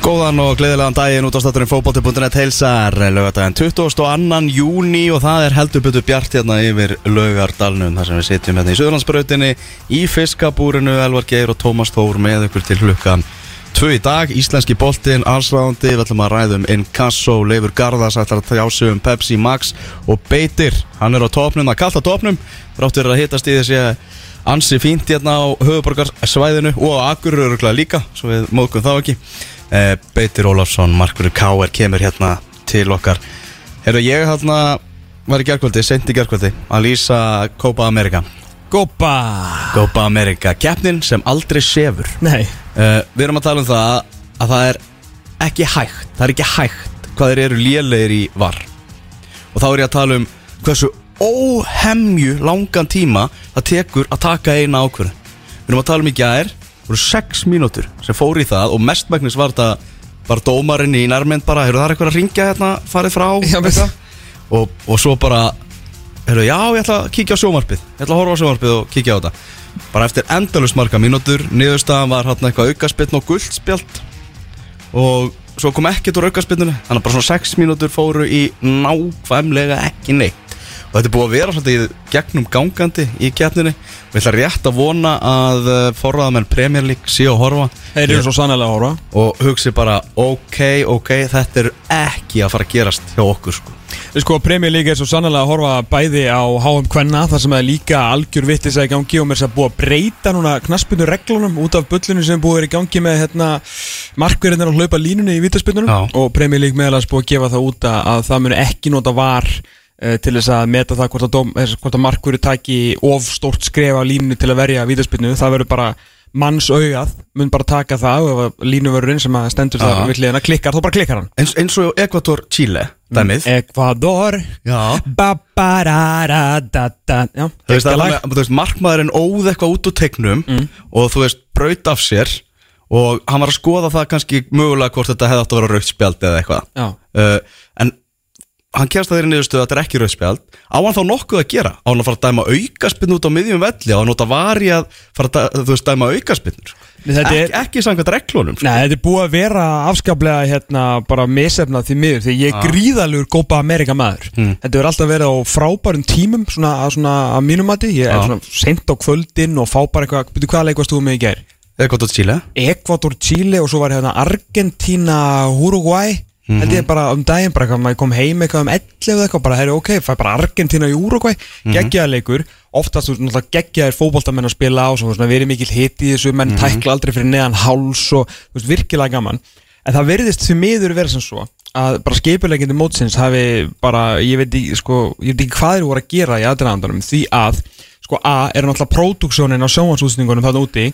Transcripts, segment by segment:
Góðan og gleðilegan daginn út á staturinn fókbóti.net heilsar lögadaginn 22. júni og það er heldur betur bjart hérna yfir lögardalnum þar sem við sitjum hérna í Suðurlandsbrautinni í fiskabúrinu Elvar Geir og Tómas Þór með ykkur til hlukan 2 í dag, íslenski boltinn, allsráðandi við ætlum að ræðum Inkasso, Leifur Garðars ætlar að tjásu um Pepsi Max og Beitir, hann er á topnum, það kallt á topnum þráttur að hittast í þessi ansi fínt hérna á höfuborgarsvæðinu og á Akururugla líka, svo við móðgum þá ekki Eh, Beitir Ólafsson, Markur K.R. kemur hérna til okkar. Herru, ég hérna var í gerkvöldi, sent í gerkvöldi að lýsa Copa America. Gópa Copa America, keppnin sem aldrei sefur. Nei. Uh, Við erum að tala um það að það er ekki hægt það er ekki hægt hvað þeir eru lélegir í var. Og þá er ég að tala um hversu óhemju langan tíma það tekur að taka eina ákvörð Við erum að tala um í gær voru sex mínútur sem fór í það og mestmægnis var þetta bara dómarinn í nærmynd bara, hefur það eitthvað að ringja hérna, farið frá Já, og, og svo bara heyrðu, já, ég ætla að kíkja á sjómarpið ég ætla að horfa á sjómarpið og kíkja á þetta. Bara eftir endalust marga mínútur niðurstaðan var hérna eitthvað aukaspinn og guldspjald og svo kom ekkert úr aukaspinninu þannig að bara svona 6 mínútur fóru í nákvæmlega ekki neitt og þetta er búið að vera svolítið gegnum gangandi í keppninu og ég ætla rétt að vona að uh, forraðamenn Premier League séu að horfa. Þeir eru svo sannlega að horfa. Og hugsi bara ok, ok, þetta er ekki að fara að gerast hjá okkur sko. Sko, Premier League er svo sannlega að horfa bæði á HM Kvenna þar sem það er líka algjör vittis að í gangi og mér er að búið að breyta núna knaspinu reglunum út af bullinu sem búið er í gangi með hérna, markverðinir að hlaupa línunni í vítaspinnunum og Premier League meðalans búið að gefa það út að, að það muni ekki nota var til þess að meta það hvort að, dóm, eh, hvort að markverði taki of stórt skref á línunni til að verja vítaspinnu það verður bara manns augað mun bara taka það og ef línuvörurinn sem að stendur það Já. við hliðina klikkar, þá bara klikkar hann. Eins, eins og Ekvator Chile, dæmið. Ba-ba-ra-ra-da-da Já, Þú veist, markmaðurinn óð eitthvað út úr tegnum og þú veist, braut af sér og hann var að skoða það kannski mögulega hvort þetta hefði átt að vera raukt spjald eða eitthvað. Uh, en hann kemst að þeirri niðurstöðu að þetta er ekki raukt spjald á hann þá nokkuð að gera? Á hann að fara að dæma aukaspinn út á miðjum velli? Á hann nota vari að fara að þú veist, dæma aukaspinnur ekki, ekki samkvæmt reglunum sko. Nei, þetta er búið að vera afskaplega hérna bara misefnað því miður því ég er gríðalegur gópa Amerika maður. Þetta er alltaf verið á frábærum tímum svona, að- svona að mínum mati. Ég er Já. svona sent á kvöldin og fá bara eitthvað byrju hvaða leik varst þú með í gær? Ekvator Chile og svo var hérna Argentina, Uruguay Mhm. held ég bara um daginn bara maður kom heim eitthvað um 11 eða eitthvað, bara herri ok, fæ bara Argentina í Uruguay, Mhm. geggjaða leikur oftast náttúrulega geggjaðir fótboltamenn að spila á, svo svona verið mikil hit í þessu Mhm. menn tækla aldrei fyrir neðan háls og veist, virkilega gaman en það verðist því miður vera sem svo að bara skipulegjandi mótsins hafi bara, ég veit ekki, sko, ég veit ekki hvað þeir voru að gera í aðdraðandanum, því að sko A, er náttúrulega pródúksjónin á sjónvansútsningunum þarna úti,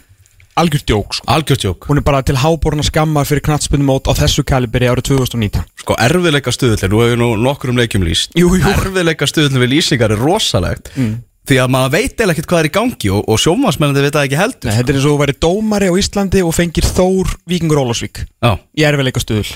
algjör djók sko. Algjörstjók Hún er bara til háborna skammar fyrir knattspinnumót á þessu kaliberi árið 2019 Sko erfiðleika stuðullin, nú hefur nú nokkur um leikjum lýst. Jú, jú. Erfiðleika stuðullin við lýsingar er rosalegt Því að maður veit eða ekkert hvað er í gangi Og, og sjómasmennandi veit það ekki heldur Nei, Þetta er eins og þú væri dómari á Íslandi og fengir Þór Víkingur Ólafsvík Já, er vel eitthvað stuðul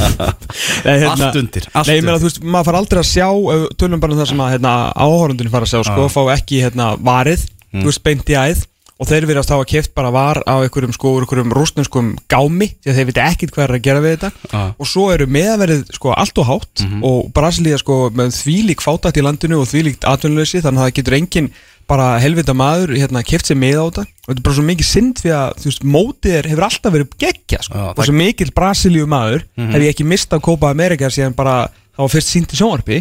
Nei, Allt undir, allt Nei, ég meina þú veist, maður fara aldrei að sjá ef við Tölum bara um það sem að hérna, áhórundin fara að sjá Sko, fá ekki hérna, varið Mm. Þú veist, beint í æð Og þeir verðast hafa keft bara var á einhverjum sko, úr einhverjum rústnum gámi því að þeir viti ekkit hvað er að gera við þetta. Já. og svo eru meðverðið sko allt og hátt Mhm. og Brasilia sko með þvílík fátætt í landinu og þvílíkt atvinnuleysi þannig að það getur engin bara helvita maður hérna keft sér með á þetta. Og þetta er bara svo mikið synd því að þú veist mótið er, hefur alltaf verið geggja sko. Já, og svo mikil Brasilíu maður hef ég ekki mistað Copa America síðan bara það var fyrst sínt í sjónvarpi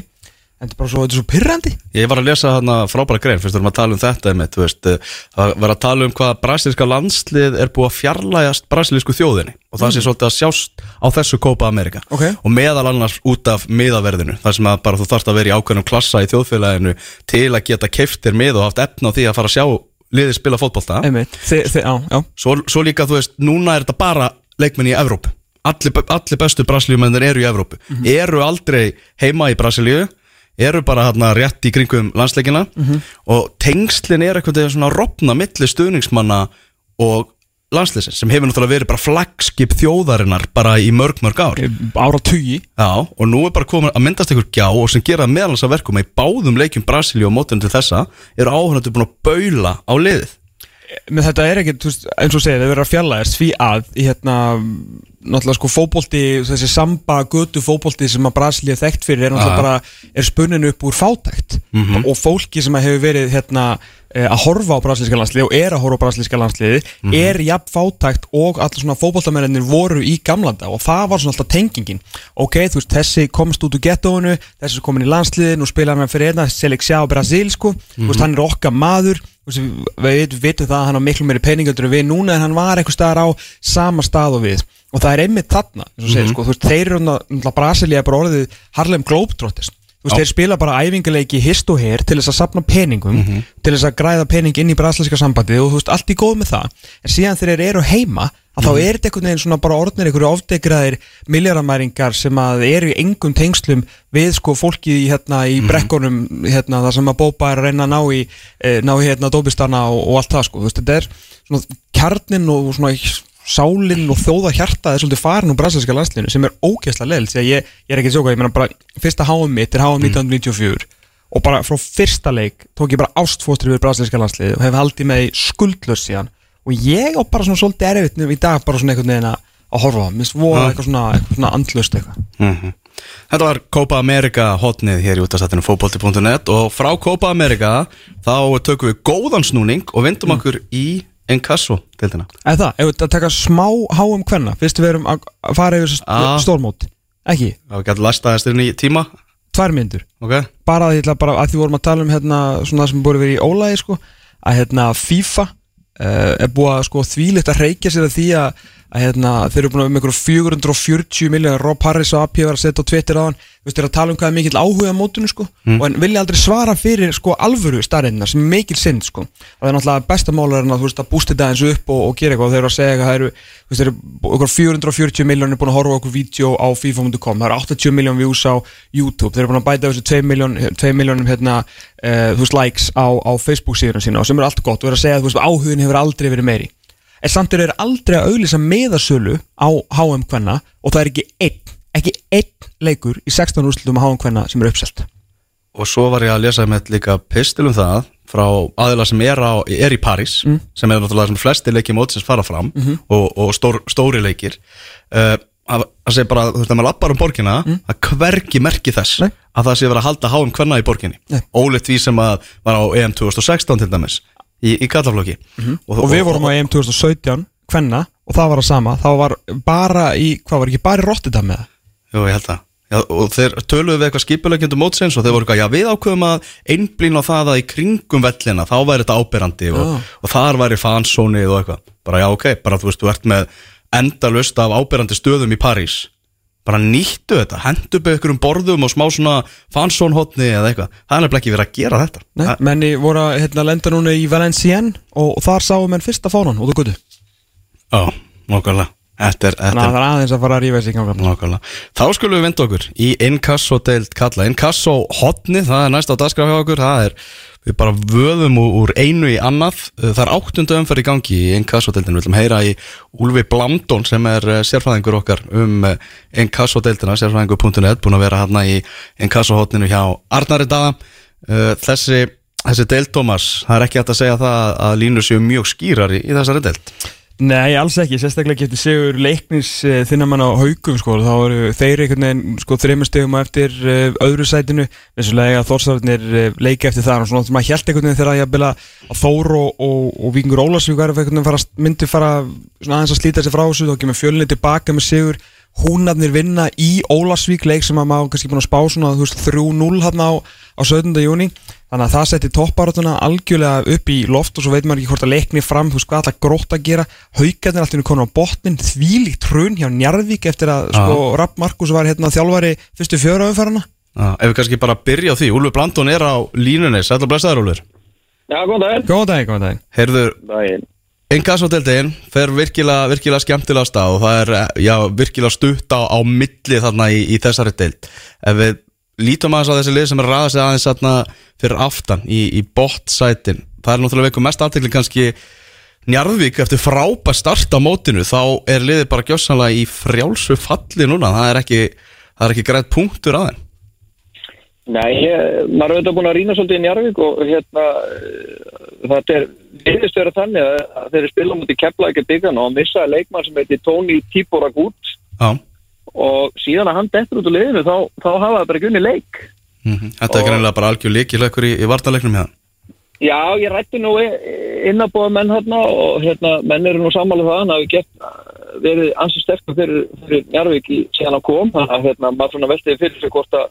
þetta er bara svo, þetta er svo pyrrandi Ég var að lesa þarna frábæra grein Fyrst erum að tala um þetta einmitt, veist, eh, Það var að tala um hvað brasilíska landslið er búið að fjarlægast brasilísku þjóðinni Og það sé svolítið að sjást á þessu Kópa Amerika Ok. Og meðal annars út af miðaverðinu Þar sem að bara þú þarft að vera í ákveðnum klassa í þjóðfélaginu Til að geta keiftir mið og haft efna á því að fara að sjá liðið spila já, svo, svo líka, þú veist, núna er þetta bara leikmenn í Evrópu. Allir, allir bestu brasilíumennir eru í Evrópu. Eru aldrei heima í Brasilíu Eru bara hérna rétt í kringum landsleikina Og tengslin er eitthvað svona rofna milli stuðningsmanna Og landsleisins Sem hefur náttúrulega verið bara flagskip þjóðarinnar Bara í mörg mörg ár. Ára tugi Já, og nú er bara komin að myndast einhver gjá Og sem gera meðalans að verkum að Í báðum leikjum Brasilíu og mótunum til þessa Eru áhörnandi búin að baula á liðið. Men þetta er veist, eins og segið, þau verður að fjallaðist því að í hérna, náttúrulega sko fótbolti, þessi samba götu fótbolti sem að Brasilía er þekkt fyrir er náttúrulega bara, er spunnin upp úr fátækt. Og fólki sem hefur verið hérna að horfa á brasilíska landslið og er að horfa á brasilíska landsliði er jafn fátækt og allir svona fótboltamennir voru í gamlanda og það var svona alltaf tengingin. Ok, þú veist, þessi komst út úr gettónu þessi komin í landsliðin og spila hann fyrir einna Seleksjá Brasil, sko, þú veist, hann er okkar maður. Veist, við vitum það að hann á miklu meiri peningaldur en við núna en hann var einhver staðar á sama stað og við. Og það er einmitt þarna eins og segir, sko, veist, þeir eru náttúrulega Brasilia bara orðið Harlem Globetrotters þú veist, þeir spila bara æfingarleiki hist og her til þess að sapna peningum til þess að græða pening inn í brasilíska sambandið og þú veist, allt í góð með það. En síðan þegar þeir eru heima að þá er þetta einhvern veginn svona bara orðnir einhverju ofdegraðir miljaramæringar sem að eru í engum tengslum við sko fólki í, hérna, í brekkunum hérna, það sem að bópa er að reyna að ná í, e, ná í hérna, dópistana og, og allt það sko, þú veist, þetta er svona kjarnin og svona sálinn og þjóða hjarta er svolítið farin úr brasilíska landslinu sem er ógeðslega leil því að ég, ég er ekki að sjóka, ég meina bara fyrsta HM mitt er HM 1994 og bara frá fyrsta leik tók ég bara ástfóstri við brasilíska landslið og hef haldið með skuldlaus síðan. Og ég á bara svona svolítið erfitt í dag bara svona einhvern veginn að horfa á minnst voða Ja. eitthvað svona, svona andlust eitthvað. Mhm. Þetta var Copa America hotnið hér í útastættinu fótbolti.net og frá Copa America þá tökum við góðan snúning og vindum okkur í Encasso deildina. Eða það, ef við taka smá háum hvenna fyrst við erum að fara yfir Ah. stórmót ekki, Það var gætið læstaðast inn í tíma, tvær myndur ok? bara bara að því vorum að tala um hérna, svona það sem búið verið í ólægi sko, að hérna, FIFA uh, er búið að sko, þvílitt að reykja sér að því að, að hérna, þeir eru búin að um einhverjum 440 miljónar Rob Harris og AP var að setja á Twitter á hann þú veist, þeir eru að tala um hvað er mikill áhuga á mótinu sko, og en vilja aldrei svara fyrir sko, alvöru starreinna sem er mikil synd sko. og það er náttúrulega besta málar en að, þú veist, að bústa þetta eins upp og, og gera eitthvað. Og þeir eru að segja að það eru, þú veist, þeir eru okkur 440 miljónir búin að horfa okkur vídeo á FIFA.com, það eru 80 miljón views á YouTube, þeir eru búin að bæta þessu 2 miljón, 2 miljónum hérna, uh, þú veist, likes á, á Facebook síðan sína og sem er allt gott. Og er að segja að þú veist, áhugin hefur aldrei verið meiri en samt þeir aldrei að auglýsa meðasölu á HM kvenna og það er ekki einn, ekki einn leikur í 16 úrslutum á HM kvenna sem er uppselt. Og svo var ég að lesa með líka pistil um það frá aðila sem er, á, er í París sem er náttúrulega sem flesti leikir mótsins fara fram og, og stór, stóri leikir. Uh, að, að segja bara, þú veist, að maður lappar um borgina að hvergi merki þess Nei. að það sé verið að halda háum hvenna í borginni. Ólíkt því sem að var á EM 2016 til dæmis í, í kallaflokki og við vorum á EM 2017 kvenna og það var að sama. Það var bara í, hvað var ekki, bara í Rotterdam með það Jú, ég held það. Já, og þeir töluðu við eitthvað skipulegjöndu mótsins og þeir voru eitthvað, já við ákveðum að einblín á það að í kringum vellina þá væri þetta áberandi og, Ah. og þar væri fansónið og eitthvað. Bara já ok, bara þú veist, þú ert með endalust af áberandi stöðum í París bara nýttu þetta, hendu upp ykkur um borðum og smá svona fansónhotni eða eitthvað, það er nefnilega ekki verið að gera þetta. Nei, Það- menni voru að hérna, lenda núna í Valenciennes og, og þar sáum menn fyrsta fánan út á gutu Já, nokkarlega Þetta er, þetta þannig að það er aðeins að fara að rífa sig Nákvæmlega. Þá skulum við vinda okkur í Inkasso deild kalla. Inkasso hotni, það er næst á dagskraf hjá okkur. Það er, við bara vöðum úr, einu í annað, það er áttundu umferð í gangi í Inkasso deildinu, við viljum heyra í Úlfi Blandón sem er eh, sérfræðingur okkar um Inkasso deildina sérfræðingur.net, búin að vera hérna í Inkasso hotninu hjá Arnari Daða. Eh, þessi, þessi deild Thomas, það er ekki hægt að segja það að línur séu mjög skýrar í, í þessari deild Nei, alls ekki, sérstaklega getur sigur leiknis uh, þinnar mann á haugum sko, þá eru þeir einhvern veginn sko, þreymur stegum eftir uh, öðru sætinu. Vissulega að Þórsararnir uh, leiki eftir það. Og svona að hjælt einhvern veginn þegar að, jafnvel að að Þór og, og, og Víkingur Ólasvík myndi fara svona aðeins að slíta sig frá þessu þá kemur fjölinni tilbaka með sigur húnarnir vinna í Ólasvík leik sem að maður kannski búin að spá svona þú veist, 3-0 hann á, á 17. júni þannig að það setti toppbaratuna algjörlega upp í loft og svo veit maður ekki hvort að leikni fram þú veist hvað alltaf grótt að gera. Haugarnir alltaf konar á botnin þvílíkt trun hjá Njarðvík eftir að sko, Rapp Markus var hérna þjálfari fyrstu fjöra umferðana Já, ef við kannski bara byrja á því, Úlfur Blandón er á línunni, sætla blessaður Úlfur. Já, góðan daginn. Góðan daginn, góðan daginn. Heyrður, Inkasso-deildin fer virkilega, virkilega skemmtilega stað og það er já, virkilega stutt á, á milli þarna í, í þessari deild. Ef við lítum aðeins á þessi lið sem er ræða sig aðeins þarna fyrir aftan í, í bottsætin það er náttúrulega veikum mest aðtekli kannski Njarðvík eftir frábært start á mótinu þá er liðið bara gjössanlega í frjálsu falli núna það er ekki, ekki grænt punktur að þeim. Nei, ég, maður er auðvitað búin að rýna svolítið í Njarvík og hérna, eh, þetta er, viðist vera þannig að, að þeir spila mútið kepla ekki byggan og missaði leikmann sem heitir Tóni Tíbora Gút Já, og síðan að hann dettur út úr liðinu þá, þá hafa það bara ekki unni leik. mm þetta er greinilega bara algjör líkilökkur í, í vartaleiknum hérna Já, ég rætti nú inn að búa menn hérna og hérna, menn eru nú sammála það. Hann hafi gett eh, verið ansið sterkur fyrir, fyrir Njarvík í síðan að kom. Þannig að hérna, maður svona veltiði fyrir hvort að,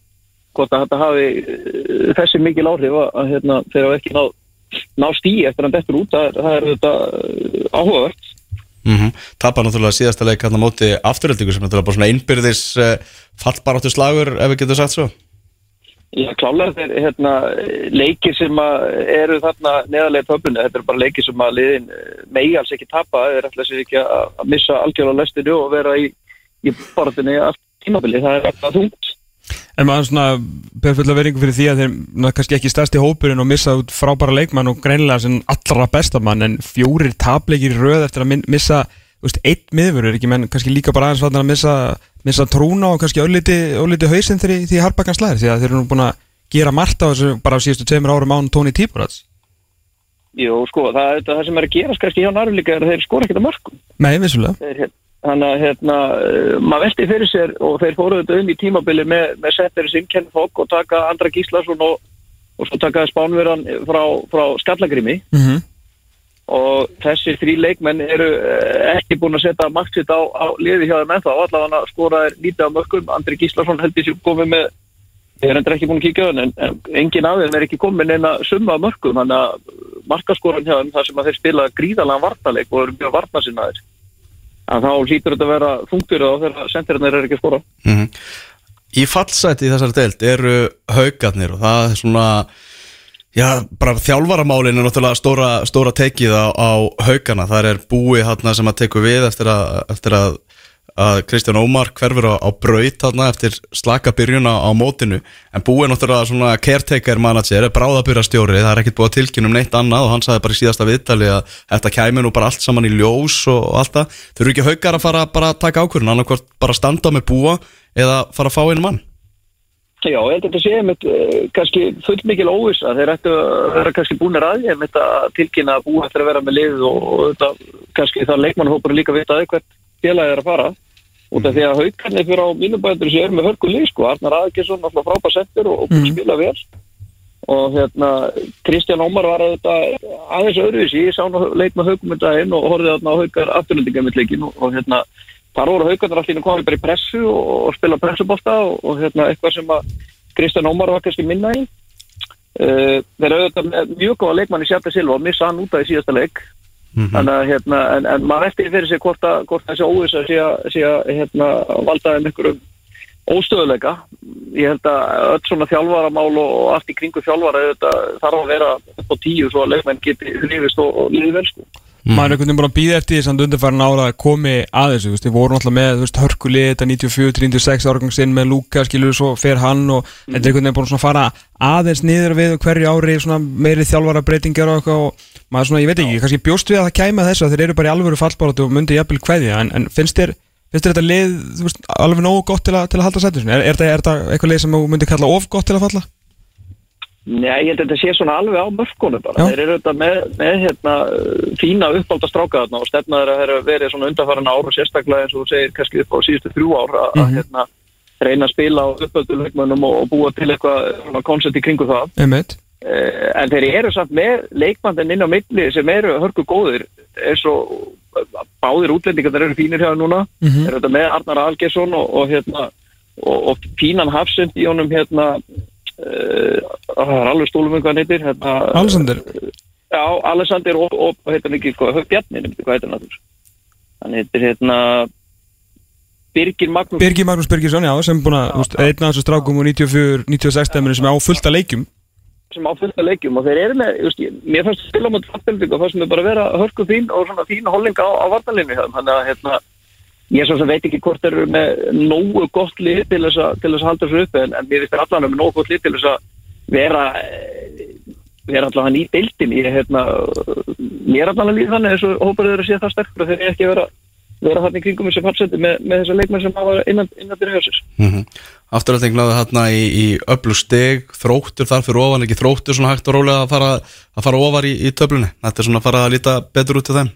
hvort að þetta hafi eh, þessi mikil áhrif að, að hérna, þeir hafa ekki ná, ná stíi eftir hann dettur út, það er, það er þetta áhugavert. mm Tapar náttúrulega síðasta leik hérna á móti afturöldingu sem náttúrulega bara svona einbyrðis uh, fallbaráttu slagur ef við getum sagt svo Já, klálega þeir hérna, leikir sem eru þarna neðarlega í pöpunni, þetta eru bara leikir sem að liðin eh, megi alls ekki tapa, þeir ætla sér ekki að missa algjörlega lestinu og vera í, í baratunni allt tímabili, það er alltaf þungt. En maður svona ber fulla veringu fyrir því að þeir ná, kannski ekki stærsti hópurinn og missa út frábæra leikmann og greinilega sem allra bestamann en fjórir tapleikir í röð eftir að missa veist, einn miðvörur, ekki menn kannski líka bara aðeins vatnar að missa, missa trúna og kannski ölliti, hausinn þegar, í- því harbakan slæðir því að þeir eru nú búin að gera margt á þessu bara á síðustu tveimur árum án Tóni Tíborats Jú, sko, það, það sem er að gerast kannski hjá Narvík er að þeir skora ekkert að mörgum. Nei, vissulega Þeir, Þannig að hérna, eh, maður velti fyrir sér og þeir fóruðu þetta um í tímabili með, með settir sinn Ken Fogg og taka Andra Gíslason og, og svo taka Spánverðan frá, frá Skallagrimi. mm -hmm. og þessi þrý leikmenn eru eh, ekki búin að setja maktsitt á, á liði hjá þeim ennþá, allavega skora er lítið á mörgum, Andri Gíslason heldur sér komið með, ég er endur ekki búin að kíkja en, en engin þeim er ekki komið neina summa á mörgum, þannig að markaskoran hjá þeim þar sem að þeir spila gríðalega vartaleik og eru mjög vartasinnaðir að þá hlýtur þetta að vera þungtur og þegar sendirinn er ekki að skora mm Í fallsæti í þessari deild eru haugarnir og það er svona Já, bara þjálfaramálin er náttúrulega stóra, stóra tekið á, á haugana. Það er búi sem að teku við eftir að, eftir að, að Kristján Ómar hverfur á, á braut þarna eftir slaka byrjun á, mótinu. En búi er náttúrulega svona caretaker manager, er bráðabyrjastjóri, það er ekkert búið að tilkynna um neitt annað og hann sagði bara í síðasta viðtali að þetta kæmi nú bara allt saman í ljós og, allt það. Þau eru ekki haugar að fara bara að taka ákvörðun, annarkvort bara standa með búa eða fara að fá einu mann. Já, ég held að þetta sé einmitt uh, kannski full mikil óvisa þeir ættu að vera kannski búinir að því einmitt að tilkynna að búa eftir að vera með lið og, og þetta kannski það leikmannhópur líka vita að hvert félagi er að fara út af því að haugarnir fyrir á mínubæður sem er með hörku lið sko, Arnar Aðgjesson alltaf frábæð settur og, og að spila vel. Og hérna Kristján Ómar var að þetta aðeins öðruvísi, ég sá nú leik með haugum um daginn og horfið þarna á haugar afturlendingamilleikin og, og hérna þar voru haugarnir allir komið bara í pressu og, og spila pressubólta og, og hérna eitthvað sem að Kristján Ómar var kannski minna í. Uh, þeir auðvitað mjög góða leikmann í Sjata Silva og missa hann út af í síðasta leik þannig að hérna en, en maður eftir fyrir sig hvort, að, hvort þessi óvisa sé að, hérna, valda þeim einhverjum óstöðuleika ég held að öll svona þjálfaramál og, og allt í kringu þjálfara þarf að vera upp á tíu svo að leikmenn geti hlifist og, og líði vel sko maður er einhvern veginn bara að býða eftir því samt undirfærin ára að komi að þessu, þú veist, við vorum alltaf með þú veist, hörkulið, þetta 94-96 árgangsinn með Luka, skilur svo fer hann og þetta er einhvern veginn búin að fara aðeins niður við hverju ári, svona meiri þjálfara breytingar og eitthvað og maður svona, ég veit ekki, kannski bjóst við að það kæma þess að þeir eru bara í alvöru fallbáratu og myndi jafnvel kveðja, en, en finnst þér finnst þér þetta lið, þú veist, alveg nógu gott til að, til að halda sættu, er, er, er þetta eitthvað lið sem þú myndi kalla of gott til að falla? Nei, ég held að þetta sé svona alveg á mörkunum bara. Já. Þeir eru þetta með, með hérna, fína uppálda stráka þarna og stefnaður að þeirra verið svona undarfæran ár og sérstaklega eins og þú segir kannski upp á síðustu þrjú ár að mm hérna, reyna að spila á uppölduleikmönnum og, og búa til eitthvað koncept í kringu það. Einmitt. Uh, en þeir eru samt með leikmandin inn á milli sem eru hörku góðir eins og báðir útlendingar eru fínir hjá þeim núna Mhm. er þetta með Arnar Algersson og, og hérna og, og fínan hafsend í honum hérna það er alveg stólum um hvað hann heitir hérna, Alexander. Já, Alexander og, og, og heitir hann ekki hvað, Bjarni, nefndi hvað heitir hann aftur? hann heitir hérna Birgir Magnús. Birgir Magnús Birgisson, já, sem er búin að, þú veist, einn af þessu strákum úr 94, 96 stemminu sem er á fullta leikjum. Sem á fullta leikjum og þeir eru með, just, mér fannst spila mot fattbilding og fannst mér bara vera hörku fín og svona fín hollinga á, á varnalinu þannig að hérna, ég svo sem veit ekki hvort þeir eru með nógu gott lið til þess að, til þess að halda þessu uppi en, en mér finnst allan með nógu gott lið til þess að vera eh, vera allan í deildin ég, hérna, mér er allan að líða þannig eins og hópar þeir að sé það sterkur og þeir eru ekki að vera vera þarna í kringum þessu fallsetti með, með þessa leikmenn sem hafa innan, innan til hjósis mm Afturhalding náðu hérna í, í öllu steg, þróttur þar fyrir ofan, ekki þróttur svona hægt og rólega að fara, að fara ofar í, í töflunni. Þetta er svona að fara að líta betur út til þeim.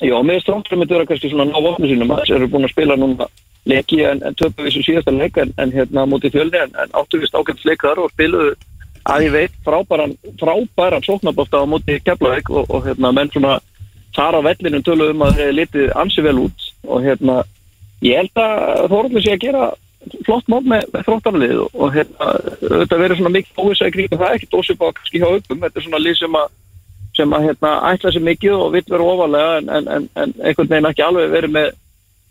Já, með strángtum þetta vera kannski svona ná vopnu sínum. Að eru búin að spila núna leiki en, en töpu við sem síðasta leik en, en hérna mútið fjölni en, en áttu vist ákveðt leik þar og spiluðu að ég veit frábæran, frábæran sóknabóft á mútið keflaveik og, og hérna menn svona þar á vellinum töluðu um að þeir litið ansi vel út og hérna ég held að Þóruldur sé að gera flott mót með, með þróttarlið og, og hérna þetta verður svona mikið óvisa í kringum það er ekkit ósip á kannski hjá uppum. Þetta er svona lið sem að sem að hérna, ætla sér mikið og vill vera ofalega en, en, en, en einhvern veginn ekki alveg verið með,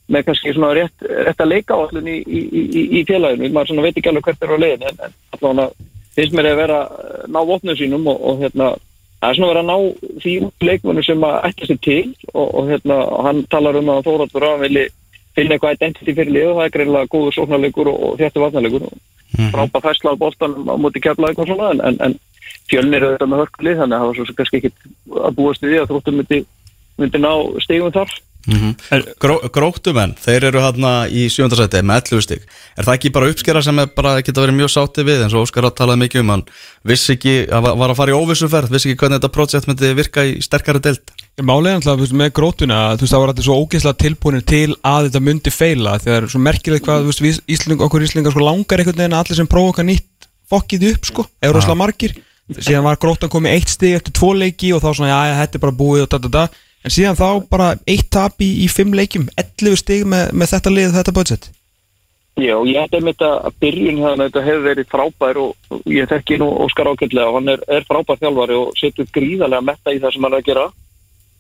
með kannski svona rétt, rétt að leika áallin í, í, í, í félaginu. Maður svona veit ekki alveg hvert er á leiðin en, en allavega finnst mér að vera ná vopnum sínum og, og hérna það er svona verið að ná því leikmennu sem að ætla sér til og, og hérna hann talar um að Þóraldur að vilji finna eitthvað identity fyrir lið og það er greinlega góður sóknarleikur og, þéttu vatnarleikur og frábæð fæsla á boltanum á móti keflaðið og svona en, en, en fjölnir þetta með hörkulið þannig að það var svo sem kannski ekki að búast við því að þróttum myndi, myndi ná stegum þar. Gró, gróttumenn, þeir eru hérna í sjöndasæti með 11 stygg. Er það ekki bara uppskera sem er bara geta verið mjög sátti við eins og Óskar að talaði mikið um hann vissi ekki, hann var- að fara í óvissuferð vissi ekki hvernig þetta projekt myndi virka í sterkari deild? Málið er alltaf þú veist, með grótuna þú veist, það var alltaf svo ógeðslega tilbúinir til að þetta myndi feila þegar svo merkilegt hvað þú veist, Ísling, okkur Íslingar sko langar einhvern veginn að allir sem prófa okkar nýtt fokkið upp sko, er rosalega margir síðan var grótan komið eitt stig eftir tvo leiki og þá svona, já, þetta er bara búið og da, da, da. en síðan þá bara eitt tap í, í fimm leikjum, 11 stig með, með þetta lið, þetta budget. Já, ég með þetta að byrjun hérna, þetta hefur verið frábær og ég þekki nú Óskar ákveldlega og hann er, er frábær þjálfari og setur gríðarlega metta í það sem hann er að gera.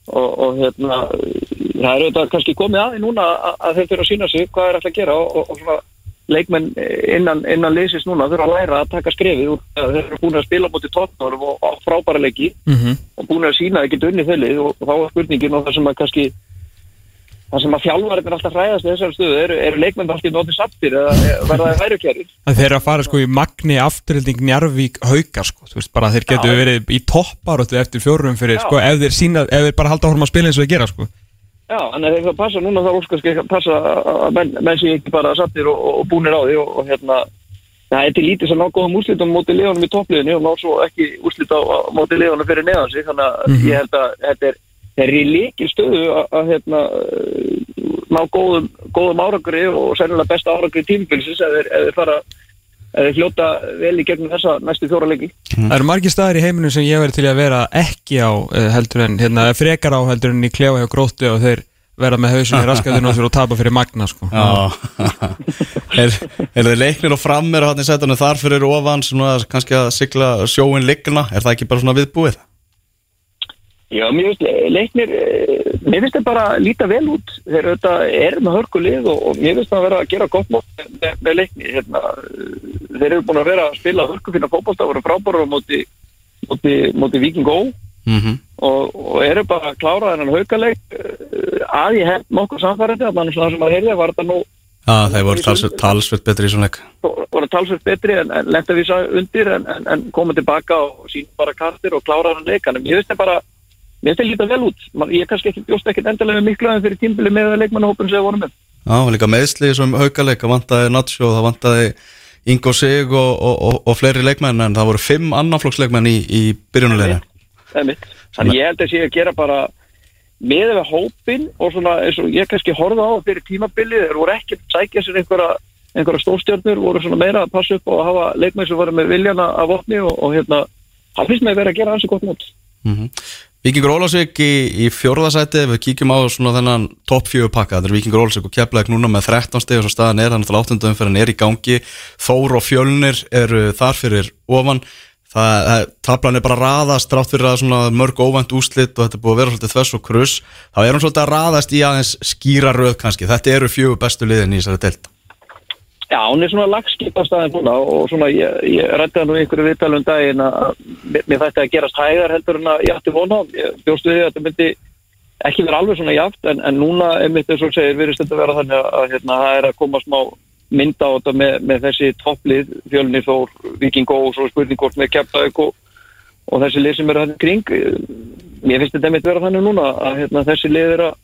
Og, og hérna það er auðvitað kannski komið aðeins núna að, að þeir þurfa að sína sig hvað er alltaf að gera og, og, og svona leikmenn innan, innan leysist núna þurfa að læra að taka skrefið úr þeir eru búin að spila mútið tóknárum og, og frábæra leiki mm -hmm. og búin að sína getur unni þellið og, þá er spurningin og það sem að kannski það sem að þjálfarinn er alltaf hræðast í þessari stöðu eru, eru leikmenn alltaf notið sattir eða verða það værukjæri Þeir eru að fara sko í Magni afturhilding Njarvík haukar sko, þú veist bara þeir getur verið í topparóttu eftir fjórum fyrir Já. sko ef þeir sína, ef þeir bara halda að horfa að spila eins og þeir gera sko Já, en þegar það passa núna þá óskast ekki að passa að menn, menn sé ekki bara sattir og, og búnir á því og, og hérna það er til lítið sem ná góðum úrslitum móti liðanum í toppliðinu og ná svo ekki úrslit á, á móti liðanum fyrir neðan sig þannig að Mhm. ég held að þetta er eru í líkil stöðu að, að hérna, uh, ná góðum, góðum árangri og sennilega besta árangri tímbilsins ef þeir, ef fara ef þeir hljóta vel í gegnum þessa næstu fjóra leiki. Það eru margir staðir í heiminum sem ég verið til að vera ekki á eh, heldur en, hérna, frekar á heldur en í klefa hjá gróttu og þeir vera með hausin í raskatinn á sér og tapa fyrir Magna sko. Er, er þeir leiknir og fram er hann í setunum þar fyrir ofan svona kannski að sigla sjóin ligna er það ekki bara svona viðbúið? Já, mér finnst le- leiknir, eh, mér finnst þeir bara líta vel út. Þeir auðvitað eru með hörkulið og, og mér finnst það að vera að gera gott mót með, með leikni hérna, þeir eru búin að vera að spila hörkufina fótbolta og voru frábára á móti, móti, móti Viking Ó Mm -hmm. og, og eru bara að klára þennan haukaleik eh, að ég held nokkuð samfærandi að mann sem að heyrði var þetta nú Já, þeir voru talsveit, talsveit betri í svona leik. voru talsveit betri en, en lenda við undir en, en, en koma tilbaka og sín bara kartir og klára hann leikanum ég veist það bara, mér finnst það líta vel út. Ég kannski ekki bjóst ekkert endilega með miklu aðeins fyrir tímbili með leikmannahópun sem við vorum með. Já, líka meðsli í þessum haukaleik það vantaði Nacho, það vantaði Ingo Sig og, og, og, og fleiri leikmenn en það voru fimm annaflokksleikmenn í, í byrjunuleginu Það er mitt. Þannig ég held að sé að gera bara með við hópin og svona eins og ég kannski horfði á fyrir tímabilið, þeir voru ekki að sækja sér einhverja, einhverja stórstjörnur, voru svona meira að passa upp og hafa leikmenn sem voru með viljana af vopni og, og hérna, það finnst mig að vera að gera hansi gott mót. mm Víkingur Ólasvík í, í fjórðasæti við kíkjum á svona þennan topp fjögur pakka. Þetta er Víkingur Ólasvík og Keflæk núna með 13 steg og svo staðan er, þannig að 8. umferðin er í gangi. Þór og Fjölnir eru þar fyrir ofan. Það, það tablan er bara raðast drátt fyrir að svona mörg óvænt úslit og þetta er búið að vera svolítið þess og kruss. Þá er hún svolítið að raðast í aðeins skýra röð kannski, þetta eru fjögur bestu liðin í þessari delt Já, hún er svona lagskipast aðeins núna og svona ég, ég rætti það nú ykkur viðtalum daginn að mér, þætti að gerast hægar heldur en að ég ætti vona ég bjóstu því að þetta myndi ekki vera alveg svona jáft en, en núna einmitt eins og segir virðist þetta vera þannig að, að hérna, það er að koma smá mynda á þetta með, með þessi topplið fjölni þór, viking og svo spurningkort með kjaptauk og, og þessi lið sem eru hann kring. Mér finnst þetta einmitt vera þannig núna að hérna, þessi lið er að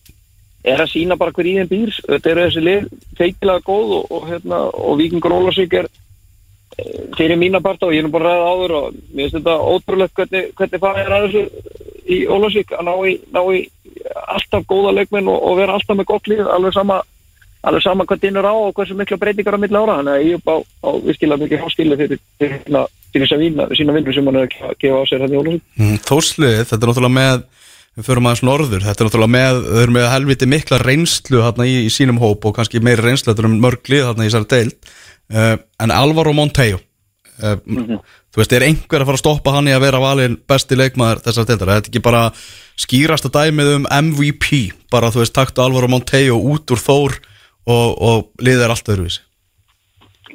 er að sína bara hver í þeim býr. Þetta eru þessi lið feikilega góð og, og, hérna, og Víkingur Ólasík er eh, fyrir mína part og ég er bara ræðið áður og mér finnst þetta ótrúlegt hvernig, hvernig það er að þessu í Ólasík að ná í, ná í alltaf góða leikminn og, og vera alltaf með gott líf alveg sama, alveg sama hvað dýnur á og hversu miklu breytingar á milli ára. Þannig að ég er á, á virkilega mikið háskilu fyrir, fyrir, fyrir, fyrir vína sína vindu sem hann er að gefa á sér hérna í Ólasík mm, Þórslið, þetta er náttúrulega með við förum aðeins norður, þetta er náttúrulega með þau eru með helviti mikla reynslu hérna í, í sínum hóp og kannski meiri reynslu þetta er um mörglið hérna í þessari deild. Uh, en Alvaro Montejo uh, mm -hmm. þú veist, er einhver að fara að stoppa hann í að vera valin besti leikmaður þessari deildar, þetta er ekki bara skýrasta dæmið um MVP bara þú veist, taktu Alvaro Montejo út úr þór og, og liðið er allt öðruvísi.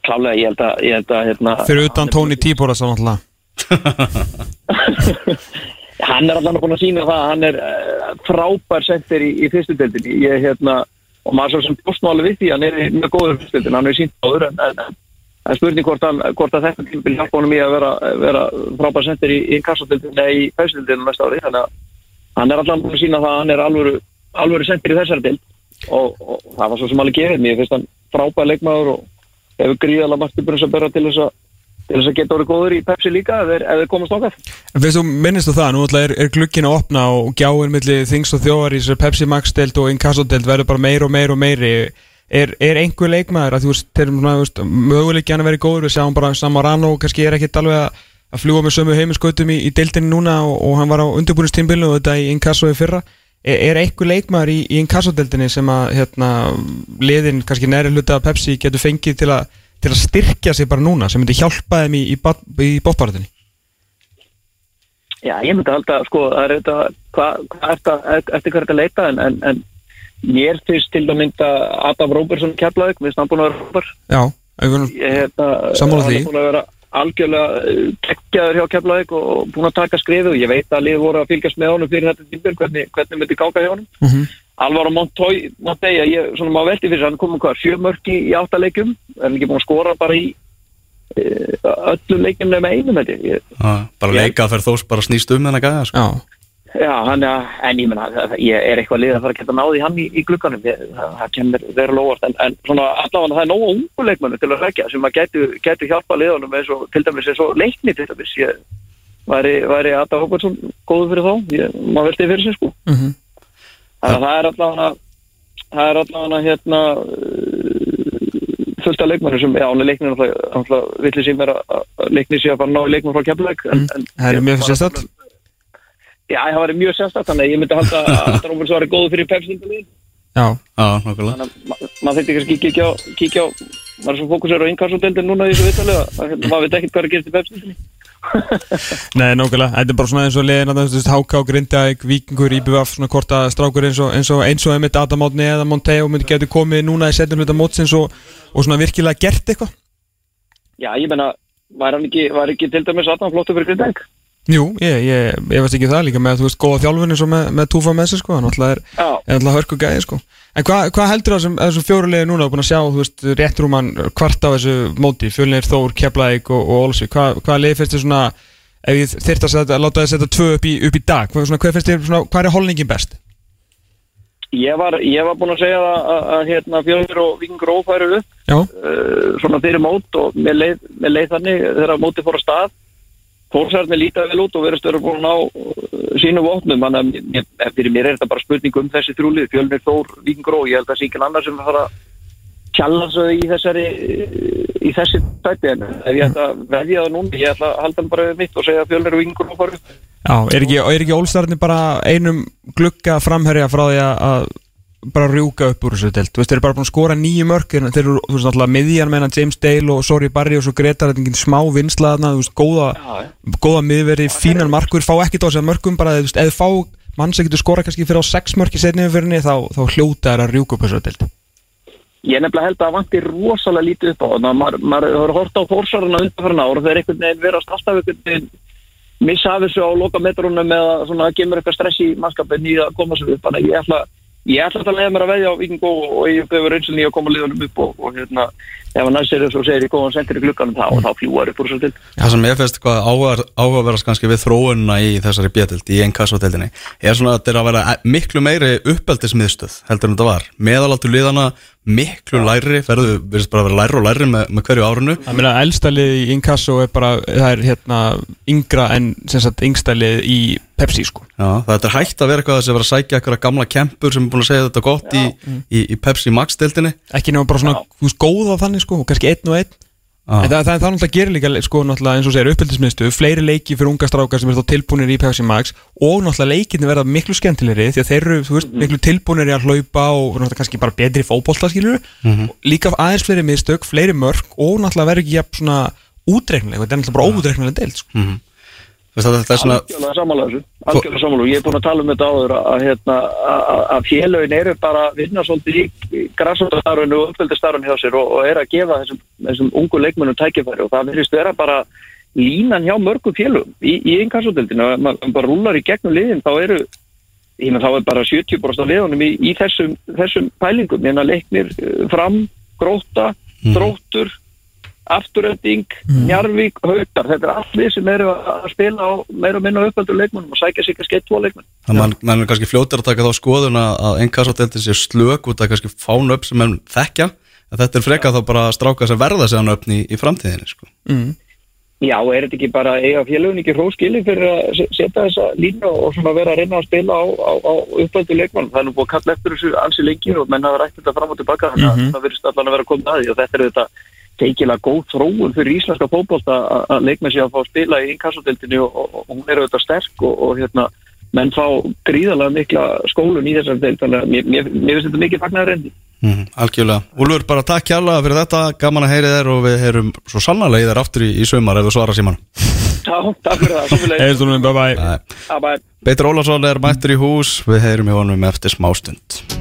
Klálega, ég held að, ég held að hérna, Fyrir utan Tóni Tíbóra svo náttúrulega hann er allavega búin að sína það að hann er uh, frábær sendir í, í fyrstu deildinni. Ég, hérna, og maður svo sem bústmáli við því hann er mjög góður fyrstu deildinni, hann er sínt áður en, en, en spurning hvort, hann, hvort að þetta tímpil hjálpa honum í að vera, vera frábær sendir í, í kassadeildinni eða í fæstudeildinni næsta ári, þannig að hann er allavega búin að sína það að hann er alvöru, alvöru sendir í þessari deild. Og, og það var svo sem alveg gefið mér, finnst hann frábær leikmaður og hefur gríðalega margt uppbrunns að bera til þess að til þess að geta orðið góður í Pepsi líka ef þeir komast okkar. En finnst þú, minnist þú það, nú er, er glukkin að opna og gjáinn millir þings og þjóðar í þessar Pepsi Max delt og Inkasso delt verður bara meir og meir og meiri er, er einhver leikmaður að þú veist, þeir möguleik gæna verið góður, við sjáum bara Samarano kannski er ekkit alveg að, að fljúa með sömu heiminskautum í, í deltinni núna og, og hann var á undirbúinustímbilinu og þetta í Inkasso í fyrra er, er einhver leikmaður í, í Inkasso deltinni sem að hérna, liðin kannski næri hluta Pepsi getur fengið til að til að styrkja sig bara núna sem myndi hjálpa þeim í, í, í bóttbaratinni? Já, ég myndi alltaf, sko, það er þetta, hvað hva eftir hvað er þetta að leita, en, en, en mér finnst til að mynda Adam Róbersson keflaðið, við erum búin að vera Róber. Já, hérna, sammála því. Hann er búin að vera algjörlega kekkjaður hjá keflaðið og búin að taka skriðu og ég veit að liður voru að fylgjast með honum fyrir þetta tímpil, hvernig, hvernig myndi gáka hjá honum. Uh mhm. -huh. Alvaro Montoya, ég svona má veldi fyrir hann komum hvað, sjömörki í áttaleikum er hann ekki búin að skora bara í e, öllu leikum með einum þetta ah, bara leikað fyrir þós bara snýst um þennan gæða sko. já, hann er, en ég menna ég er eitthvað lið að fara að geta náði hann í, í glukkanum, ég, það kemur vera lóast en, en svona allavega það er nógu ungu leikmennu til að rekja sem að getur getu hjálpa liðanum eins og til dæmis eins og leikni til dæmis, ég væri, væri Adam Hóparsson góður fyrir þá, ég má veldi fyrir sig sko mm -hmm. Að það er allavega það er allavega hérna uh, fullt af leikmennu sem, já, leiknir náttúrulega villi sem er að leiknir sé að bara ná leikmenn frá kemleik mm, Það er mjög sérstætt Já, það var mjög sérstætt, þannig að ég myndi halda að það Rómurs var góð fyrir pepsindalíð Já, já, nokkulega að maður þurfti kannski kíkja á kíkja á, maður er svo fókusur á innkassodeldin núna í þessu vittalega, maður veit ekkert hvað er að gera til pepsindalíð Nei, nákvæmlega, þetta er bara svona eins og liðin að þú veist, Háká, Grindavík, Víkingur, IBF svona korta strákur eins og eins og eins og einmitt Adam Átni eða Monteo myndi getur komið núna í setjum hluta mótsins og, og svona virkilega gert eitthvað Já, ég menna, var var ekki til dæmis Adam flottu fyrir Grindavík? Jú, ég, ég, ég veist ekki það líka með, þú veist, góða þjálfin eins og með, með túfa með sig, sko, hann alltaf er, er alltaf hörku gæði, sko. En hvað hva heldur það sem þessum fjórulegir núna er búin að sjá, þú veist, rétt rúman hvart á þessu móti, fjölinir Þór, Keflæk og, og Olsvík, hvað hva leið finnst þið svona, ef ég þyrst að, setja, að láta þið setja tvö upp í, upp í dag, hvað, svona, hvað þið, svona, hvað er holningin best? Ég var, ég var búin að segja að, að, að hérna, fjölinir og vikingur ófæru upp, uh, svona fyrir mót og með leið, með leið þannig þegar móti fór að stað Þórsarni líta vel út og verðast verið búin á uh, sínu vopnum, þannig að fyrir mér er þetta bara spurning um þessi trúlið, fjölnir Þór, Víkingur og ég held að það sé ekki annar sem fara að tjalla svo í þessari uh, í þessi tætti en ef ég ætla að veðja það núna ég ætla að halda hann bara við mitt og segja að fjölnir og og fara upp Já, er ekki, er ekki Ólstarni bara einum glugga framherja frá því að bara rjúka upp úr þessu veist, þeir eru bara búin að skora nýju mörk en þeir eru, veist, náttúrulega miðjan meina James Dale og Sorry Barry og svo Gretar þetta er engin smá veist, góða góða miðveri, fínan markur, fá ekki á sig mörkum, bara, eða fá mann sem getur skora kannski fyrir á sex mörk í setni umfyrinni, þá, þá hljóta er að rjúka upp þessu deild. Ég nefnilega held að það vantir rosalega lítið upp á þannig að maður, hefur hort á fórsarana undanfærin ár og þeir einhvern veginn verast alltaf einhvern veginn missa af þessu á loka metrunum eða svona að gemur eitthvað stress í mannskapin í að koma sér upp. Þannig að ég ætla, ég ætla að leiða mér að veðja á Víking og, og ég gefur reynslunni að koma liðunum upp og, og hérna ef hann þessu og segir ég góðan sendir í glukkanum þá, þá fljúar upp úr þessu til Það sem ég finnst hvað áhuga- áhugaverðast kannski við þróunna í þessari bjötild í ennkassoteldinni er svona að þetta er að vera miklu meiri uppeldismiðstöð heldur en þetta var. Meðalaldur liðana miklu læri verður virðist bara að vera læri og læri með, með hverju árunu Það meina, eldstælið í Inkasso er bara, það er hérna yngra en sem sagt yngstælið í Pepsi, sko. Já, það er hægt að vera eitthvað að vera að sækja eitthvað gamla kempur sem er búin að segja þetta gott í, í, í Pepsi Max deildinni ekki nema bara svona, veist, góða þannig, sko og kannski einn og einn. Já. En það, það, það náttúrulega gerir líka, sko, náttúrulega eins og segir uppeldismiðstu, fleiri leiki fyrir unga strákar sem þá tilbúinir í Pepsi Max og náttúrulega leikinni verða miklu skemmtilegri því að þeir eru, veist, miklu tilbúinir í að hlaupa og kannski bara betri fótbolta, skilur líka aðeins fleiri mistök, fleiri mörk og náttúrulega verður ekki jafn svona útreiknileg, þetta er náttúrulega bara óútreiknileg deild, sko. Veist að þetta er svona algjörlega þessu algjörlega og ég er búin að tala um þetta áður að, að, hérna, að, að félögin eru bara að vinna svolítið í græsóttastarfinu og uppföldastarfinu hjá sér og, og er að gefa þessum, þessum ungu leikmennum tækifæri og það verðist vera bara línan hjá mörgum félögum í, í einkarsótildinu ef maður bara rúlar í gegnum liðin þá eru ég menn þá er bara 70% af liðunum í, í þessum, þessum pælingum. Hérna leiknir eh, fram, gróta, þróttur afturönding, njarvík, hautar þetta er allt við sem eru að spila á meira og minna uppöldur leikmennum og sækja sig kannski eitt, tvo leikmenn að mann man er kannski fljótur að taka þá skoðun að, að ennkassoteldin sé slök út að kannski fána upp sem enn þekkja en þetta er frekar þá bara að stráka sem verða sig hann upp í, í framtíðinni sko. mm. Já, er þetta ekki bara eiga félögun ekki hróskili fyrir að se- setja þessa línu og svona vera að reyna að spila á, á, á uppöldu leikmann. Það er nú búið að kalla eftir þessu teikilega góð þróun fyrir íslenska fótbolta að- að leikmenn sé að fá að spila í inkassodeldinni og, og, og hún er auðvitað sterk og, og hérna menn fá gríðalega mikla skólun í þessar deild þannig að mér, mér, mér finnst þetta mikið fagnar reyndi. mm, algjörlega, Úlfur bara takk kjærlega fyrir þetta, gaman að heyri þér og við heyrum svo sannarlega í þér aftur í, í sömar ef þú svarar síman Já, takk fyrir það. Sömuleiðis. Eðurstólum, bye bye Bye bye. Beitur Ólason er mættur í hús við heyrum í honum eftir smástund